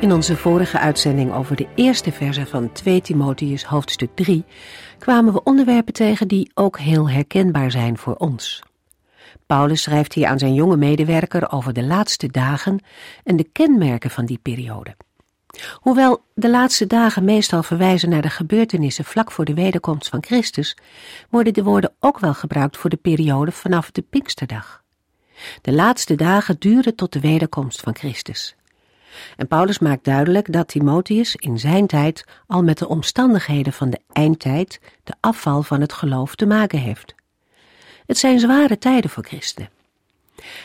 In onze vorige uitzending over de eerste verse van 2 Timotheus hoofdstuk 3 kwamen we onderwerpen tegen die ook heel herkenbaar zijn voor ons. Paulus schrijft hier aan zijn jonge medewerker over de laatste dagen en de kenmerken van die periode. Hoewel de laatste dagen meestal verwijzen naar de gebeurtenissen vlak voor de wederkomst van Christus, worden de woorden ook wel gebruikt voor de periode vanaf de Pinksterdag. De laatste dagen duren tot de wederkomst van Christus. En Paulus maakt duidelijk dat Timotheus in zijn tijd al met de omstandigheden van de eindtijd, de afval van het geloof, te maken heeft. Het zijn zware tijden voor christenen.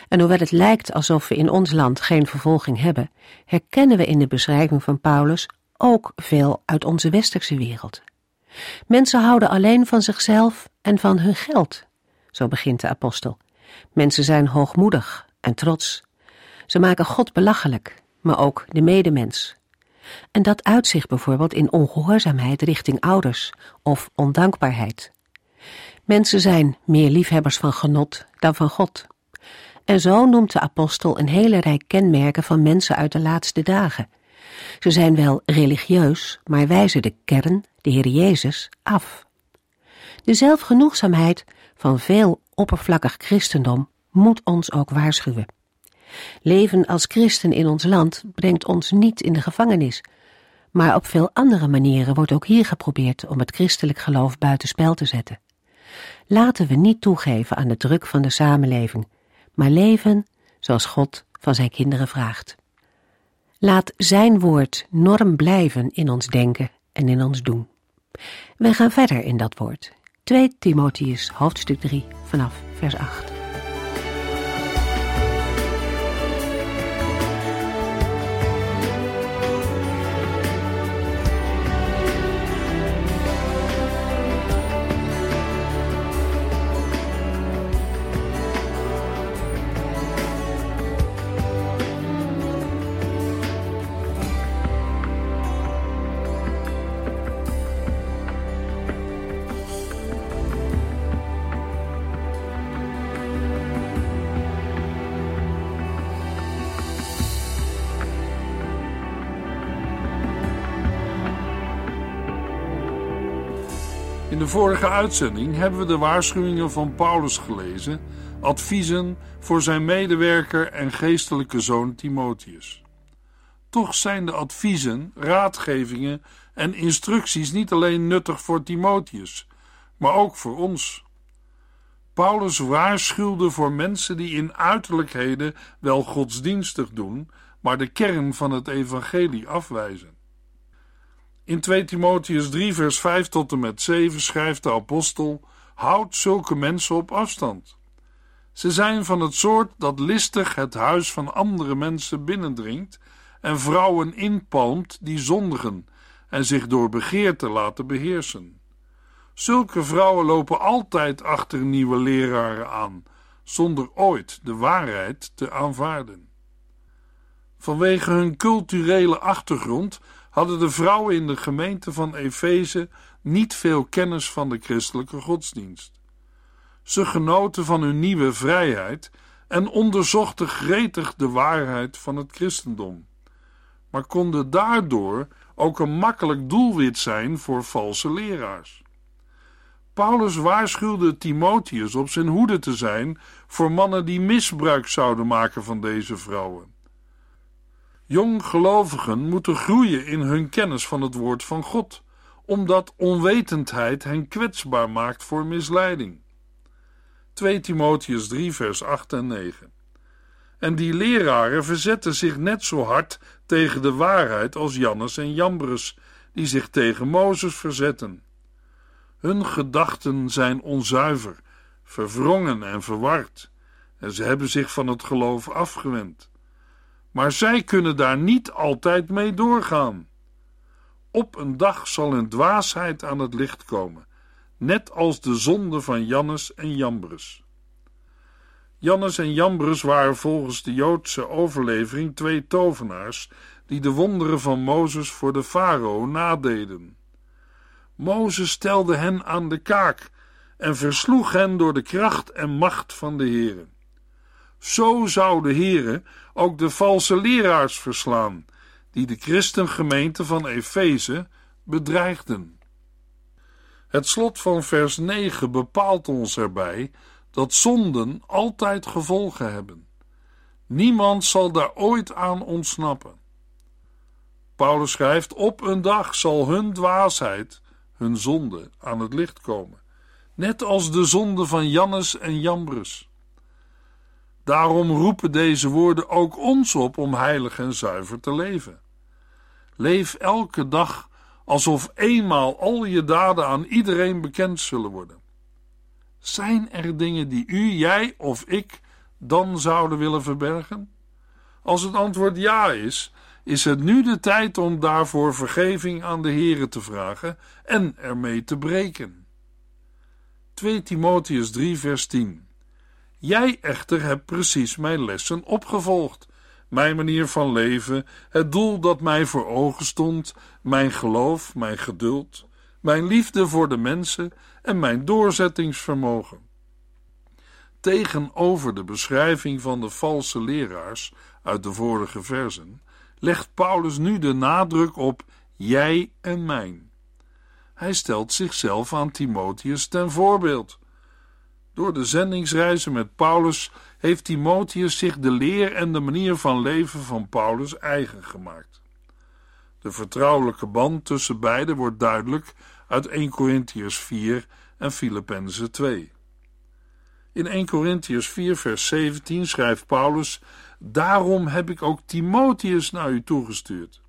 En hoewel het lijkt alsof we in ons land geen vervolging hebben, herkennen we in de beschrijving van Paulus ook veel uit onze westerse wereld. Mensen houden alleen van zichzelf en van hun geld, zo begint de apostel. Mensen zijn hoogmoedig en trots. Ze maken God belachelijk maar ook de medemens. En dat uit zich bijvoorbeeld in ongehoorzaamheid richting ouders of ondankbaarheid. Mensen zijn meer liefhebbers van genot dan van God. En zo noemt de apostel een hele rij kenmerken van mensen uit de laatste dagen. Ze zijn wel religieus, maar wijzen de kern, de Heer Jezus, af. De zelfgenoegzaamheid van veel oppervlakkig christendom moet ons ook waarschuwen. Leven als christen in ons land brengt ons niet in de gevangenis. Maar op veel andere manieren wordt ook hier geprobeerd om het christelijk geloof buitenspel te zetten. Laten we niet toegeven aan de druk van de samenleving, maar leven zoals God van zijn kinderen vraagt. Laat zijn woord norm blijven in ons denken en in ons doen. Wij gaan verder in dat woord. 2 Timotheus hoofdstuk 3 vanaf vers 8. De vorige uitzending hebben we de waarschuwingen van Paulus gelezen, adviezen voor zijn medewerker en geestelijke zoon Timotheus. Toch zijn de adviezen, raadgevingen en instructies niet alleen nuttig voor Timotheus, maar ook voor ons. Paulus waarschuwde voor mensen die in uiterlijkheden wel godsdienstig doen, maar de kern van het evangelie afwijzen. In 2 Timotheus 3, vers 5 tot en met 7 schrijft de apostel: Houd zulke mensen op afstand. Ze zijn van het soort dat listig het huis van andere mensen binnendringt en vrouwen inpalmt die zondigen en zich door begeerte laten beheersen. Zulke vrouwen lopen altijd achter nieuwe leraren aan, zonder ooit de waarheid te aanvaarden. Vanwege hun culturele achtergrond hadden de vrouwen in de gemeente van Efeze niet veel kennis van de christelijke godsdienst. Ze genoten van hun nieuwe vrijheid en onderzochten gretig de waarheid van het christendom, maar konden daardoor ook een makkelijk doelwit zijn voor valse leraars. Paulus waarschuwde Timotheus op zijn hoede te zijn voor mannen die misbruik zouden maken van deze vrouwen. Jonggelovigen moeten groeien in hun kennis van het woord van God, omdat onwetendheid hen kwetsbaar maakt voor misleiding. 2 Timotheus 3 vers 8 en 9 En die leraren verzetten zich net zo hard tegen de waarheid als Jannes en Jambres, die zich tegen Mozes verzetten. Hun gedachten zijn onzuiver, verwrongen en verward, en ze hebben zich van het geloof afgewend. Maar zij kunnen daar niet altijd mee doorgaan. Op een dag zal een dwaasheid aan het licht komen, net als de zonde van Jannes en Jambres. Jannes en Jambres waren volgens de Joodse overlevering twee tovenaars die de wonderen van Mozes voor de farao nadeden. Mozes stelde hen aan de kaak en versloeg hen door de kracht en macht van de Heere. Zo zou de Heere ook de valse leraars verslaan, die de christengemeente van Efeze bedreigden. Het slot van vers 9 bepaalt ons erbij dat zonden altijd gevolgen hebben. Niemand zal daar ooit aan ontsnappen. Paulus schrijft: Op een dag zal hun dwaasheid, hun zonde, aan het licht komen, net als de zonde van Jannes en Jambres. Daarom roepen deze woorden ook ons op om heilig en zuiver te leven. Leef elke dag alsof eenmaal al je daden aan iedereen bekend zullen worden. Zijn er dingen die u, jij of ik dan zouden willen verbergen? Als het antwoord ja is, is het nu de tijd om daarvoor vergeving aan de Here te vragen en ermee te breken. 2 Timotheus 3 vers 10 Jij echter hebt precies mijn lessen opgevolgd, mijn manier van leven, het doel dat mij voor ogen stond, mijn geloof, mijn geduld, mijn liefde voor de mensen en mijn doorzettingsvermogen. Tegenover de beschrijving van de valse leraars uit de vorige versen legt Paulus nu de nadruk op jij en mijn. Hij stelt zichzelf aan Timotheus ten voorbeeld. Door de zendingsreizen met Paulus heeft Timotheus zich de leer en de manier van leven van Paulus eigen gemaakt. De vertrouwelijke band tussen beiden wordt duidelijk uit 1 Corinthians 4 en Filippenzen 2. In 1 Corinthians 4 vers 17 schrijft Paulus: Daarom heb ik ook Timotheus naar u toegestuurd.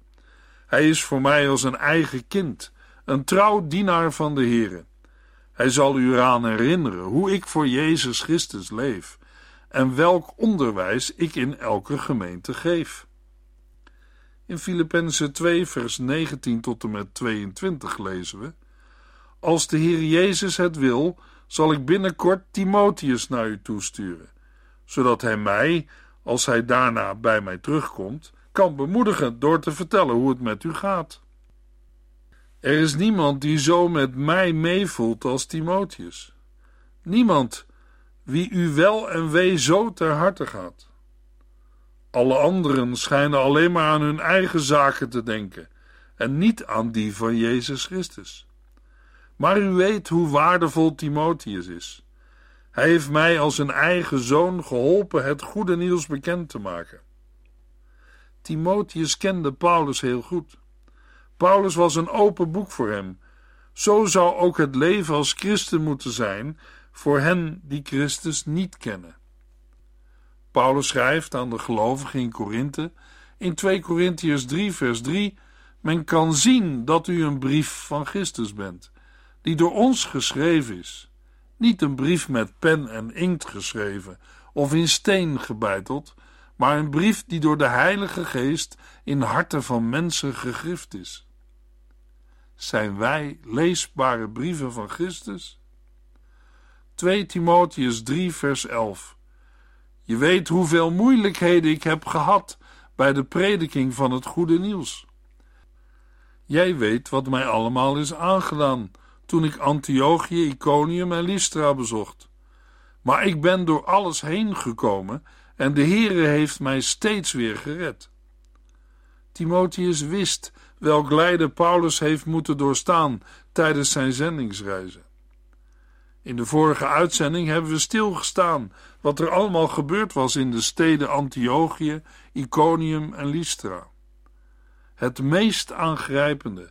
Hij is voor mij als een eigen kind, een trouw dienaar van de Here. Hij zal u eraan herinneren hoe ik voor Jezus Christus leef en welk onderwijs ik in elke gemeente geef. In Filippenzen 2 vers 19 tot en met 22 lezen we: Als de Heer Jezus het wil, zal ik binnenkort Timotheus naar u toesturen, zodat hij mij, als hij daarna bij mij terugkomt, kan bemoedigen door te vertellen hoe het met u gaat. Er is niemand die zo met mij meevoelt als Timotheus. Niemand wie u wel en wee zo ter harte gaat. Alle anderen schijnen alleen maar aan hun eigen zaken te denken en niet aan die van Jezus Christus. Maar u weet hoe waardevol Timotheus is. Hij heeft mij als een eigen zoon geholpen het goede nieuws bekend te maken. Timotheus kende Paulus heel goed. Paulus was een open boek voor hem. Zo zou ook het leven als christen moeten zijn voor hen die Christus niet kennen. Paulus schrijft aan de gelovigen in Korinthe in 2 Korintiërs 3 vers 3 Men kan zien dat u een brief van Christus bent, die door ons geschreven is. Niet een brief met pen en inkt geschreven of in steen gebeiteld, maar een brief die door de Heilige Geest in harten van mensen gegrift is. Zijn wij leesbare brieven van Christus? 2 Timotheus 3 vers 11 Je weet hoeveel moeilijkheden ik heb gehad bij de prediking van het goede nieuws. Jij weet wat mij allemaal is aangedaan toen ik Antiochië, Iconium en Lystra bezocht. Maar ik ben door alles heen gekomen en de Heere heeft mij steeds weer gered. Timotheus wist welk lijden Paulus heeft moeten doorstaan tijdens zijn zendingsreizen. In de vorige uitzending hebben we stilgestaan wat er allemaal gebeurd was in de steden Antiochië, Iconium en Lystra. Het meest aangrijpende,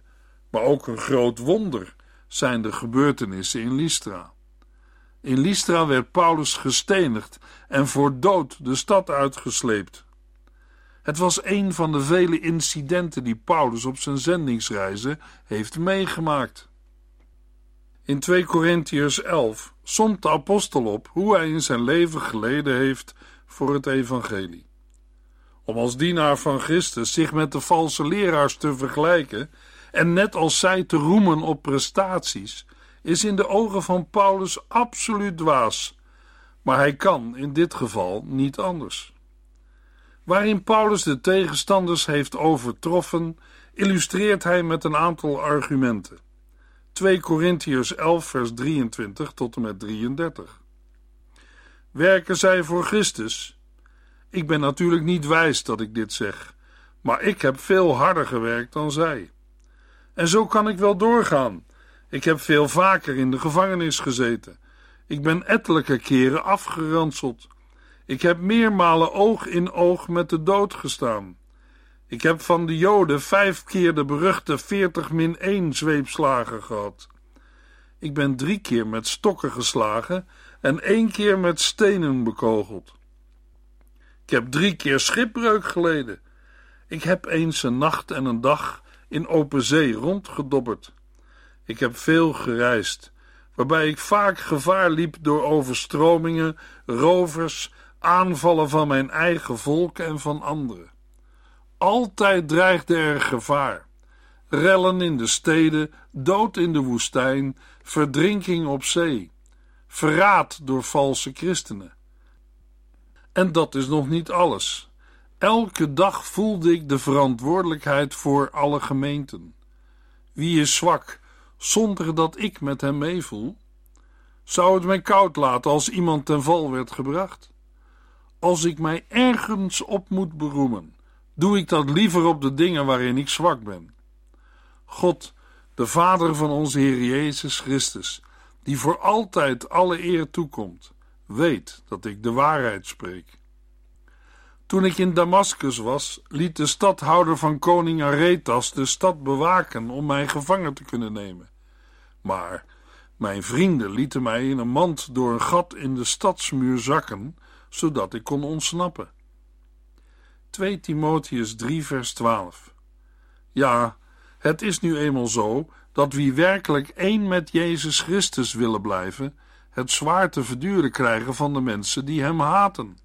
maar ook een groot wonder, zijn de gebeurtenissen in Lystra. In Lystra werd Paulus gestenigd en voor dood de stad uitgesleept. Het was een van de vele incidenten die Paulus op zijn zendingsreizen heeft meegemaakt. In 2 Korintiërs 11 somt de apostel op hoe hij in zijn leven geleden heeft voor het evangelie. Om als dienaar van Christus zich met de valse leraars te vergelijken en net als zij te roemen op prestaties, is in de ogen van Paulus absoluut dwaas. Maar hij kan in dit geval niet anders. Waarin Paulus de tegenstanders heeft overtroffen, illustreert hij met een aantal argumenten. 2 Korintiërs 11, vers 23 tot en met 33. Werken zij voor Christus? Ik ben natuurlijk niet wijs dat ik dit zeg, maar ik heb veel harder gewerkt dan zij. En zo kan ik wel doorgaan. Ik heb veel vaker in de gevangenis gezeten. Ik ben ettelijke keren afgeranseld. Ik heb meermalen oog in oog met de dood gestaan. Ik heb van de Joden vijf keer de beruchte 40 min 1 zweepslagen gehad. Ik ben drie keer met stokken geslagen en één keer met stenen bekogeld. Ik heb drie keer schipbreuk geleden. Ik heb eens een nacht en een dag in open zee rondgedobberd. Ik heb veel gereisd, waarbij ik vaak gevaar liep door overstromingen, rovers, aanvallen van mijn eigen volk en van anderen. Altijd dreigde er gevaar. Rellen in de steden, dood in de woestijn, verdrinking op zee, verraad door valse christenen. En dat is nog niet alles. Elke dag voelde ik de verantwoordelijkheid voor alle gemeenten. Wie is zwak, zonder dat ik met hem meevoel? Zou het mij koud laten als iemand ten val werd gebracht? Als ik mij ergens op moet beroemen, doe ik dat liever op de dingen waarin ik zwak ben. God, de Vader van onze Heer Jezus Christus, die voor altijd alle eer toekomt, weet dat ik de waarheid spreek. Toen ik in Damascus was, liet de stadhouder van koning Aretas de stad bewaken om mij gevangen te kunnen nemen. Maar mijn vrienden lieten mij in een mand door een gat in de stadsmuur zakken, zodat ik kon ontsnappen. 2 Timotheus 3 vers 12 Ja, het is nu eenmaal zo dat wie werkelijk één met Jezus Christus willen blijven, het zwaar te verduren krijgen van de mensen die hem haten.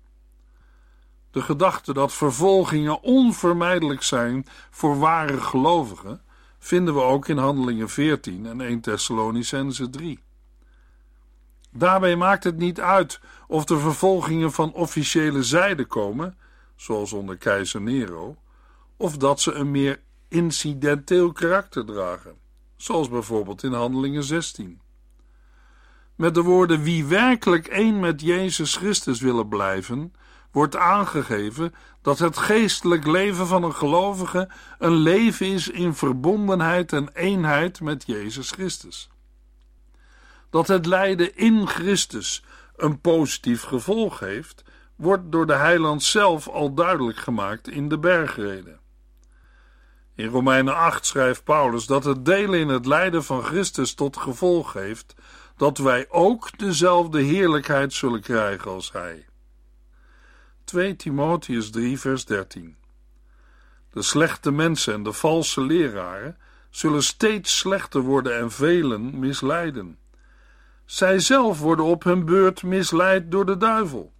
De gedachte dat vervolgingen onvermijdelijk zijn voor ware gelovigen vinden we ook in Handelingen 14 en 1 Thessalonicense 3. Daarbij maakt het niet uit of de vervolgingen van officiële zijde komen, zoals onder keizer Nero, of dat ze een meer incidenteel karakter dragen, zoals bijvoorbeeld in Handelingen 16. Met de woorden wie werkelijk één met Jezus Christus willen blijven, wordt aangegeven dat het geestelijk leven van een gelovige een leven is in verbondenheid en eenheid met Jezus Christus. Dat het lijden in Christus een positief gevolg heeft, wordt door de heiland zelf al duidelijk gemaakt in de bergreden. In Romeinen 8 schrijft Paulus dat het delen in het lijden van Christus tot gevolg heeft dat wij ook dezelfde heerlijkheid zullen krijgen als hij. 2 Timotheus 3, vers 13. De slechte mensen en de valse leraren zullen steeds slechter worden en velen misleiden. Zij zelf worden op hun beurt misleid door de duivel.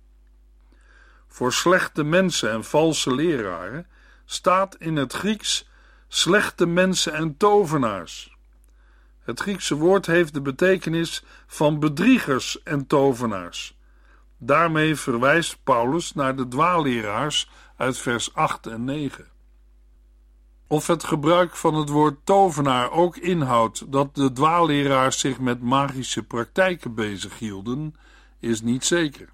Voor slechte mensen en valse leraren staat in het Grieks slechte mensen en tovenaars. Het Griekse woord heeft de betekenis van bedriegers en tovenaars. Daarmee verwijst Paulus naar de dwaalleraars uit vers 8 en 9. Of het gebruik van het woord tovenaar ook inhoudt dat de dwaalleraars zich met magische praktijken bezighielden, is niet zeker.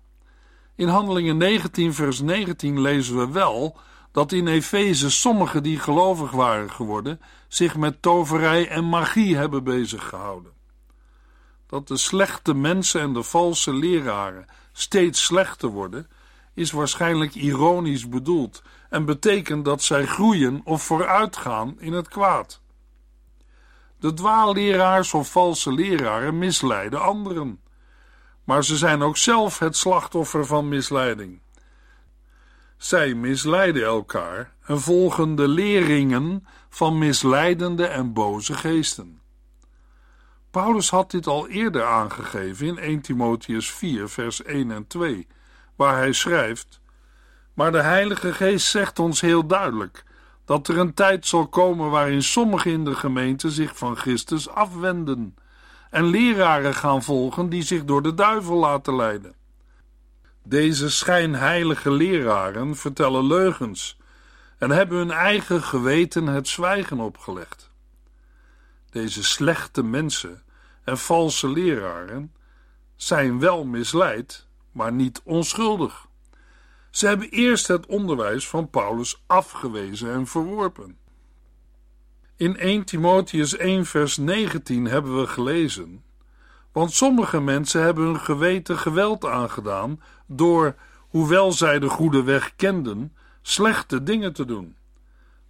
In Handelingen 19, vers 19 lezen we wel dat in Efeze sommigen die gelovig waren geworden zich met toverij en magie hebben beziggehouden. Dat de slechte mensen en de valse leraren steeds slechter worden, is waarschijnlijk ironisch bedoeld en betekent dat zij groeien of vooruitgaan in het kwaad. De dwaalleraars of valse leraren misleiden anderen, maar ze zijn ook zelf het slachtoffer van misleiding. Zij misleiden elkaar en volgen de leringen van misleidende en boze geesten. Paulus had dit al eerder aangegeven in 1 Timotheus 4, vers 1 en 2, waar hij schrijft: Maar de Heilige Geest zegt ons heel duidelijk dat er een tijd zal komen waarin sommigen in de gemeente zich van Christus afwenden en leraren gaan volgen die zich door de duivel laten leiden. Deze schijnheilige leraren vertellen leugens en hebben hun eigen geweten het zwijgen opgelegd. Deze slechte mensen en valse leraren zijn wel misleid, maar niet onschuldig. Ze hebben eerst het onderwijs van Paulus afgewezen en verworpen. In 1 Timotheus 1 vers 19 hebben we gelezen want sommige mensen hebben hun geweten geweld aangedaan door, hoewel zij de goede weg kenden, slechte dingen te doen.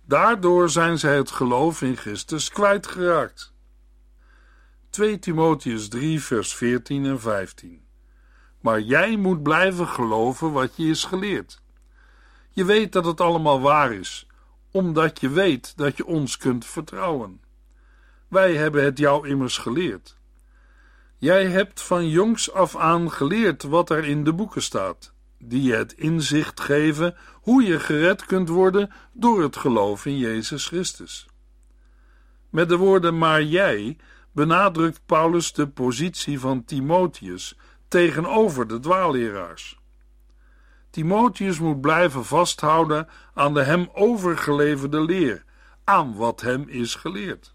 Daardoor zijn zij het geloof in Christus kwijtgeraakt. 2 Timotheus 3 vers 14 en 15 Maar jij moet blijven geloven wat je is geleerd. Je weet dat het allemaal waar is, omdat je weet dat je ons kunt vertrouwen. Wij hebben het jou immers geleerd. Jij hebt van jongs af aan geleerd wat er in de boeken staat, die je het inzicht geven hoe je gered kunt worden door het geloof in Jezus Christus. Met de woorden maar jij benadrukt Paulus de positie van Timotheus tegenover de dwaalleraars. Timotheus moet blijven vasthouden aan de hem overgeleverde leer, aan wat hem is geleerd.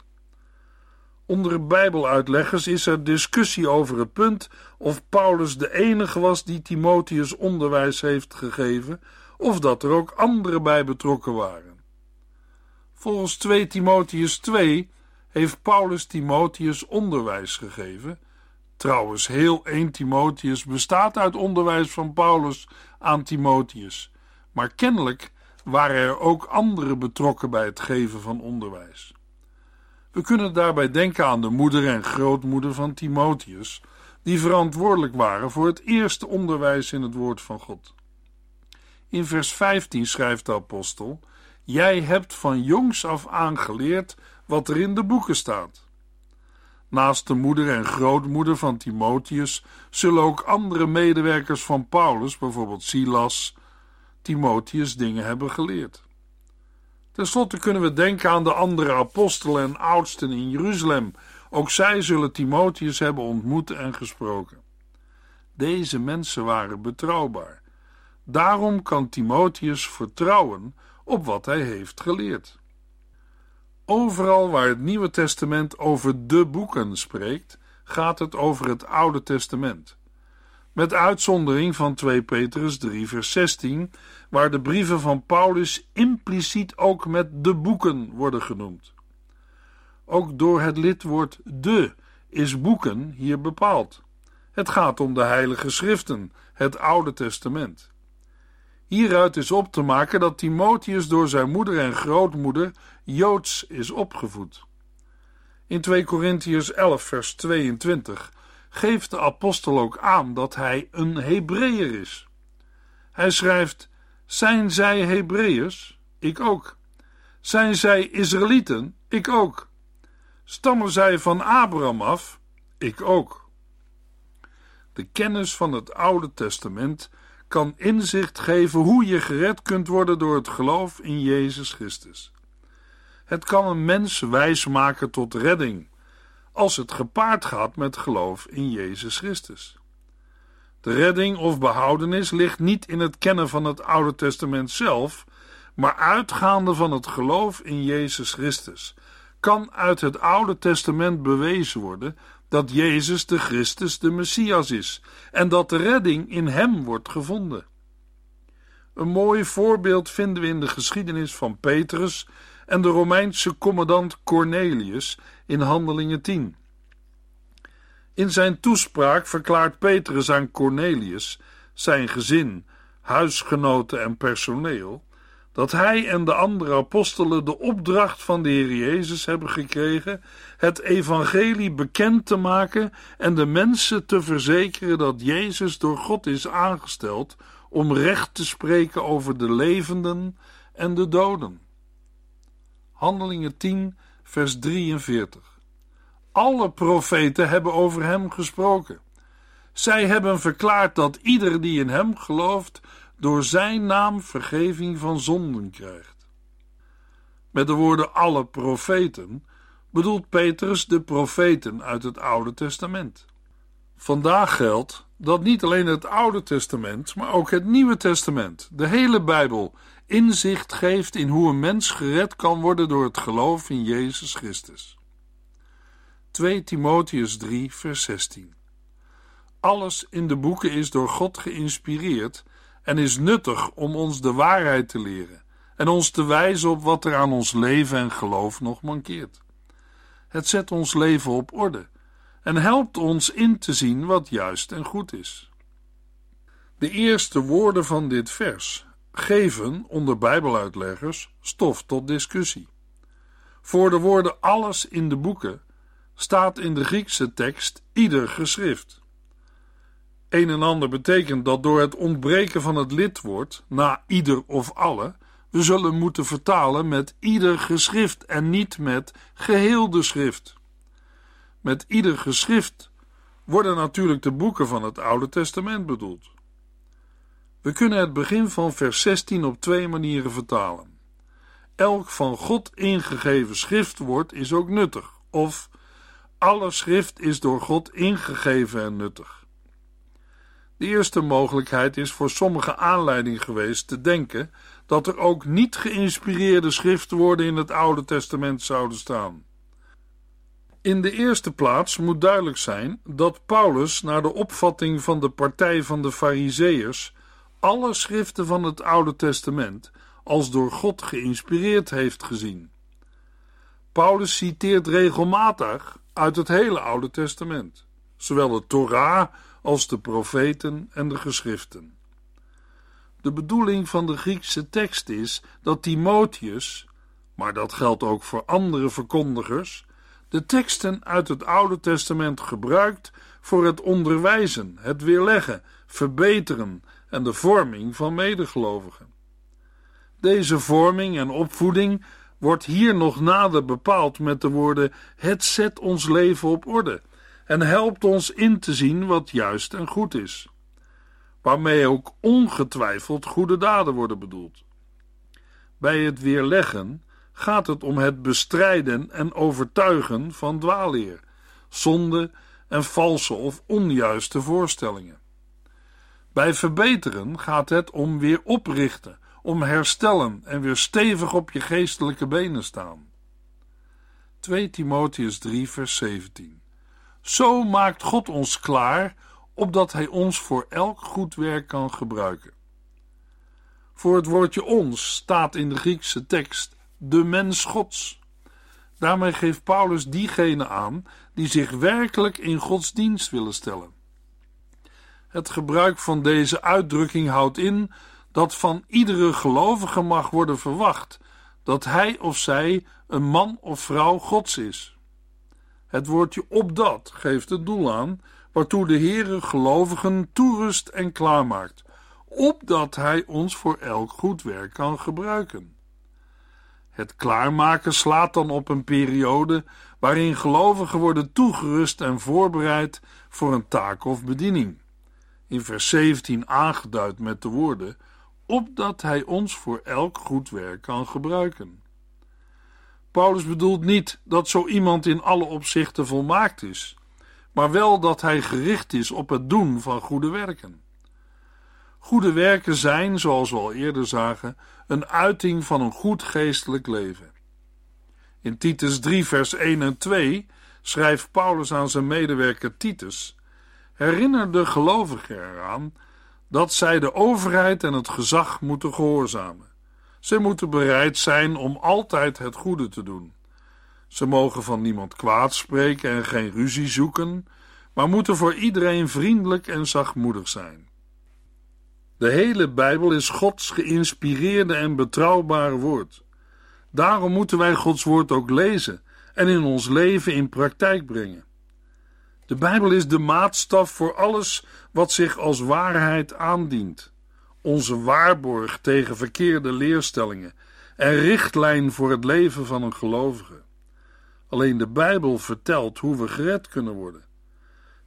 Onder Bijbeluitleggers is er discussie over het punt of Paulus de enige was die Timotheus onderwijs heeft gegeven, of dat er ook anderen bij betrokken waren. Volgens 2 Timotheus 2 heeft Paulus Timotheus onderwijs gegeven. Trouwens, heel 1 Timotheus bestaat uit onderwijs van Paulus aan Timotheus, maar kennelijk waren er ook anderen betrokken bij het geven van onderwijs. We kunnen daarbij denken aan de moeder en grootmoeder van Timotheus, die verantwoordelijk waren voor het eerste onderwijs in het woord van God. In vers 15 schrijft de apostel: Jij hebt van jongs af aan geleerd wat er in de boeken staat. Naast de moeder en grootmoeder van Timotheus zullen ook andere medewerkers van Paulus, bijvoorbeeld Silas, Timotheus dingen hebben geleerd. Ten slotte kunnen we denken aan de andere apostelen en oudsten in Jeruzalem. Ook zij zullen Timotheus hebben ontmoet en gesproken. Deze mensen waren betrouwbaar. Daarom kan Timotheus vertrouwen op wat hij heeft geleerd. Overal waar het Nieuwe Testament over de boeken spreekt, gaat het over het Oude Testament. Met uitzondering van 2 Petrus 3, vers 16, waar de brieven van Paulus impliciet ook met de boeken worden genoemd. Ook door het lidwoord de is boeken hier bepaald. Het gaat om de Heilige Schriften, het Oude Testament. Hieruit is op te maken dat Timotheus door zijn moeder en grootmoeder Joods is opgevoed. In 2 Korintiërs 11, vers 22 geeft de apostel ook aan dat hij een Hebreeër is. Hij schrijft: Zijn zij Hebreeërs? Ik ook. Zijn zij Israëlieten? Ik ook. Stammen zij van Abraham af? Ik ook. De kennis van het Oude Testament kan inzicht geven hoe je gered kunt worden door het geloof in Jezus Christus. Het kan een mens wijs maken tot redding als het gepaard gaat met geloof in Jezus Christus. De redding of behoudenis ligt niet in het kennen van het Oude Testament zelf, maar uitgaande van het geloof in Jezus Christus, kan uit het Oude Testament bewezen worden dat Jezus de Christus de Messias is en dat de redding in Hem wordt gevonden. Een mooi voorbeeld vinden we in de geschiedenis van Petrus en de Romeinse commandant Cornelius in Handelingen 10. In zijn toespraak verklaart Petrus aan Cornelius, zijn gezin, huisgenoten en personeel, dat hij en de andere apostelen de opdracht van de Heer Jezus hebben gekregen het evangelie bekend te maken en de mensen te verzekeren dat Jezus door God is aangesteld om recht te spreken over de levenden en de doden. Handelingen 10, vers 43. Alle profeten hebben over hem gesproken. Zij hebben verklaard dat ieder die in hem gelooft door zijn naam vergeving van zonden krijgt. Met de woorden alle profeten bedoelt Petrus de profeten uit het Oude Testament. Vandaag geldt dat niet alleen het Oude Testament, maar ook het Nieuwe Testament, de hele Bijbel, inzicht geeft in hoe een mens gered kan worden door het geloof in Jezus Christus. 2 Timotheus 3, vers 16. Alles in de boeken is door God geïnspireerd en is nuttig om ons de waarheid te leren en ons te wijzen op wat er aan ons leven en geloof nog mankeert. Het zet ons leven op orde en helpt ons in te zien wat juist en goed is. De eerste woorden van dit vers geven onder Bijbeluitleggers stof tot discussie. Voor de woorden alles in de boeken staat in de Griekse tekst ieder geschrift. Een en ander betekent dat door het ontbreken van het lidwoord na ieder of alle we zullen moeten vertalen met ieder geschrift en niet met geheel de schrift. Met ieder geschrift worden natuurlijk de boeken van het Oude Testament bedoeld. We kunnen het begin van vers 16 op twee manieren vertalen. Elk van God ingegeven schriftwoord is ook nuttig, of alle schrift is door God ingegeven en nuttig. De eerste mogelijkheid is voor sommige aanleiding geweest te denken dat er ook niet geïnspireerde schriftwoorden in het Oude Testament zouden staan. In de eerste plaats moet duidelijk zijn dat Paulus, naar de opvatting van de partij van de Fariseërs, alle schriften van het Oude Testament als door God geïnspireerd heeft gezien. Paulus citeert regelmatig uit het hele Oude Testament, zowel de Torah als de profeten en de geschriften. De bedoeling van de Griekse tekst is dat Timotheus, maar dat geldt ook voor andere verkondigers, de teksten uit het Oude Testament gebruikt voor het onderwijzen, het weerleggen, verbeteren en de vorming van medegelovigen. Deze vorming en opvoeding wordt hier nog nader bepaald met de woorden: Het zet ons leven op orde en helpt ons in te zien wat juist en goed is, waarmee ook ongetwijfeld goede daden worden bedoeld. Bij het weerleggen gaat het om het bestrijden en overtuigen van dwaalleer, zonde en valse of onjuiste voorstellingen. Bij verbeteren gaat het om weer oprichten, om herstellen en weer stevig op je geestelijke benen staan. 2 Timotheus 3 vers 17 Zo maakt God ons klaar, opdat Hij ons voor elk goed werk kan gebruiken. Voor het woordje ons staat in de Griekse tekst de mens Gods. Daarmee geeft Paulus diegenen aan die zich werkelijk in Gods dienst willen stellen. Het gebruik van deze uitdrukking houdt in dat van iedere gelovige mag worden verwacht dat hij of zij een man of vrouw Gods is. Het woordje opdat geeft het doel aan waartoe de Heere gelovigen toerust en klaarmaakt, opdat hij ons voor elk goed werk kan gebruiken. Het klaarmaken slaat dan op een periode waarin gelovigen worden toegerust en voorbereid voor een taak of bediening. In vers 17 aangeduid met de woorden: opdat hij ons voor elk goed werk kan gebruiken. Paulus bedoelt niet dat zo iemand in alle opzichten volmaakt is, maar wel dat hij gericht is op het doen van goede werken. Goede werken zijn, zoals we al eerder zagen, een uiting van een goed geestelijk leven. In Titus 3, vers 1 en 2 schrijft Paulus aan zijn medewerker Titus: Herinner de gelovigen eraan dat zij de overheid en het gezag moeten gehoorzamen. Zij moeten bereid zijn om altijd het goede te doen. Ze mogen van niemand kwaad spreken en geen ruzie zoeken, maar moeten voor iedereen vriendelijk en zachtmoedig zijn. De hele Bijbel is Gods geïnspireerde en betrouwbare woord. Daarom moeten wij Gods woord ook lezen en in ons leven in praktijk brengen. De Bijbel is de maatstaf voor alles wat zich als waarheid aandient, onze waarborg tegen verkeerde leerstellingen en richtlijn voor het leven van een gelovige. Alleen de Bijbel vertelt hoe we gered kunnen worden.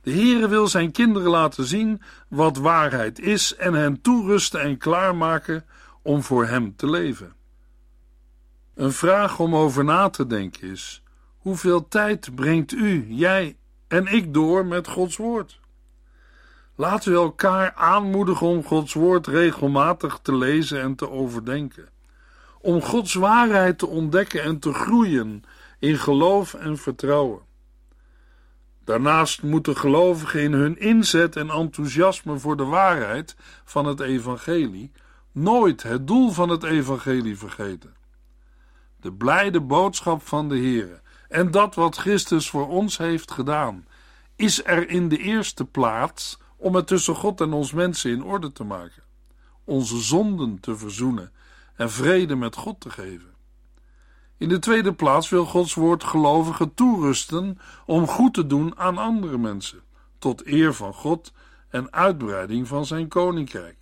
De Heere wil zijn kinderen laten zien wat waarheid is en hen toerusten en klaarmaken om voor hem te leven. Een vraag om over na te denken is: hoeveel tijd brengt u, jij en ik door met Gods woord? Laten we elkaar aanmoedigen om Gods woord regelmatig te lezen en te overdenken. Om Gods waarheid te ontdekken en te groeien in geloof en vertrouwen. Daarnaast moeten gelovigen in hun inzet en enthousiasme voor de waarheid van het evangelie nooit het doel van het evangelie vergeten. De blijde boodschap van de Heer en dat wat Christus voor ons heeft gedaan, is er in de eerste plaats om het tussen God en ons mensen in orde te maken, onze zonden te verzoenen en vrede met God te geven. In de tweede plaats wil Gods woord gelovigen toerusten om goed te doen aan andere mensen, tot eer van God en uitbreiding van zijn koninkrijk.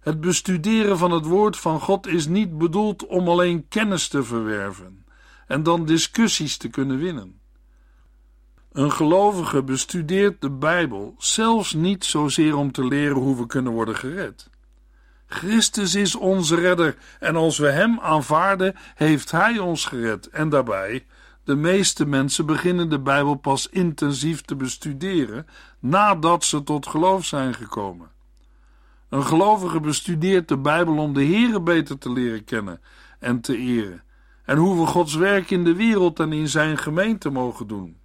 Het bestuderen van het woord van God is niet bedoeld om alleen kennis te verwerven en dan discussies te kunnen winnen. Een gelovige bestudeert de Bijbel zelfs niet zozeer om te leren hoe we kunnen worden gered. Christus is onze redder en als we Hem aanvaarden, heeft Hij ons gered. En daarbij, de meeste mensen beginnen de Bijbel pas intensief te bestuderen nadat ze tot geloof zijn gekomen. Een gelovige bestudeert de Bijbel om de Here beter te leren kennen en te eren, en hoe we Gods werk in de wereld en in Zijn gemeente mogen doen.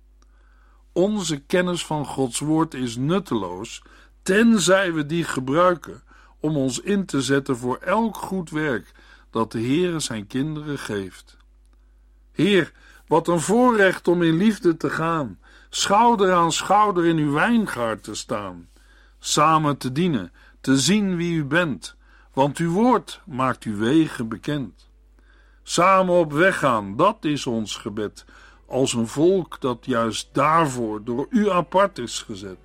Onze kennis van Gods woord is nutteloos, tenzij we die gebruiken om ons in te zetten voor elk goed werk dat de Heere zijn kinderen geeft. Heer, wat een voorrecht om in liefde te gaan, schouder aan schouder in uw wijngaard te staan, samen te dienen, te zien wie u bent, want uw woord maakt uw wegen bekend. Samen op weg gaan, dat is ons gebed, als een volk dat juist daarvoor door u apart is gezet.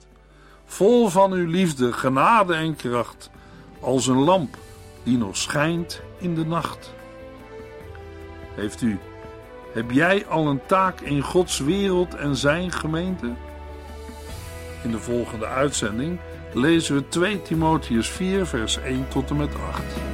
Vol van uw liefde, genade en kracht, als een lamp die nog schijnt in de nacht. Heeft u, heb jij al een taak in Gods wereld en zijn gemeente? In de volgende uitzending lezen we 2 Timotheus 4, vers 1 tot en met 8.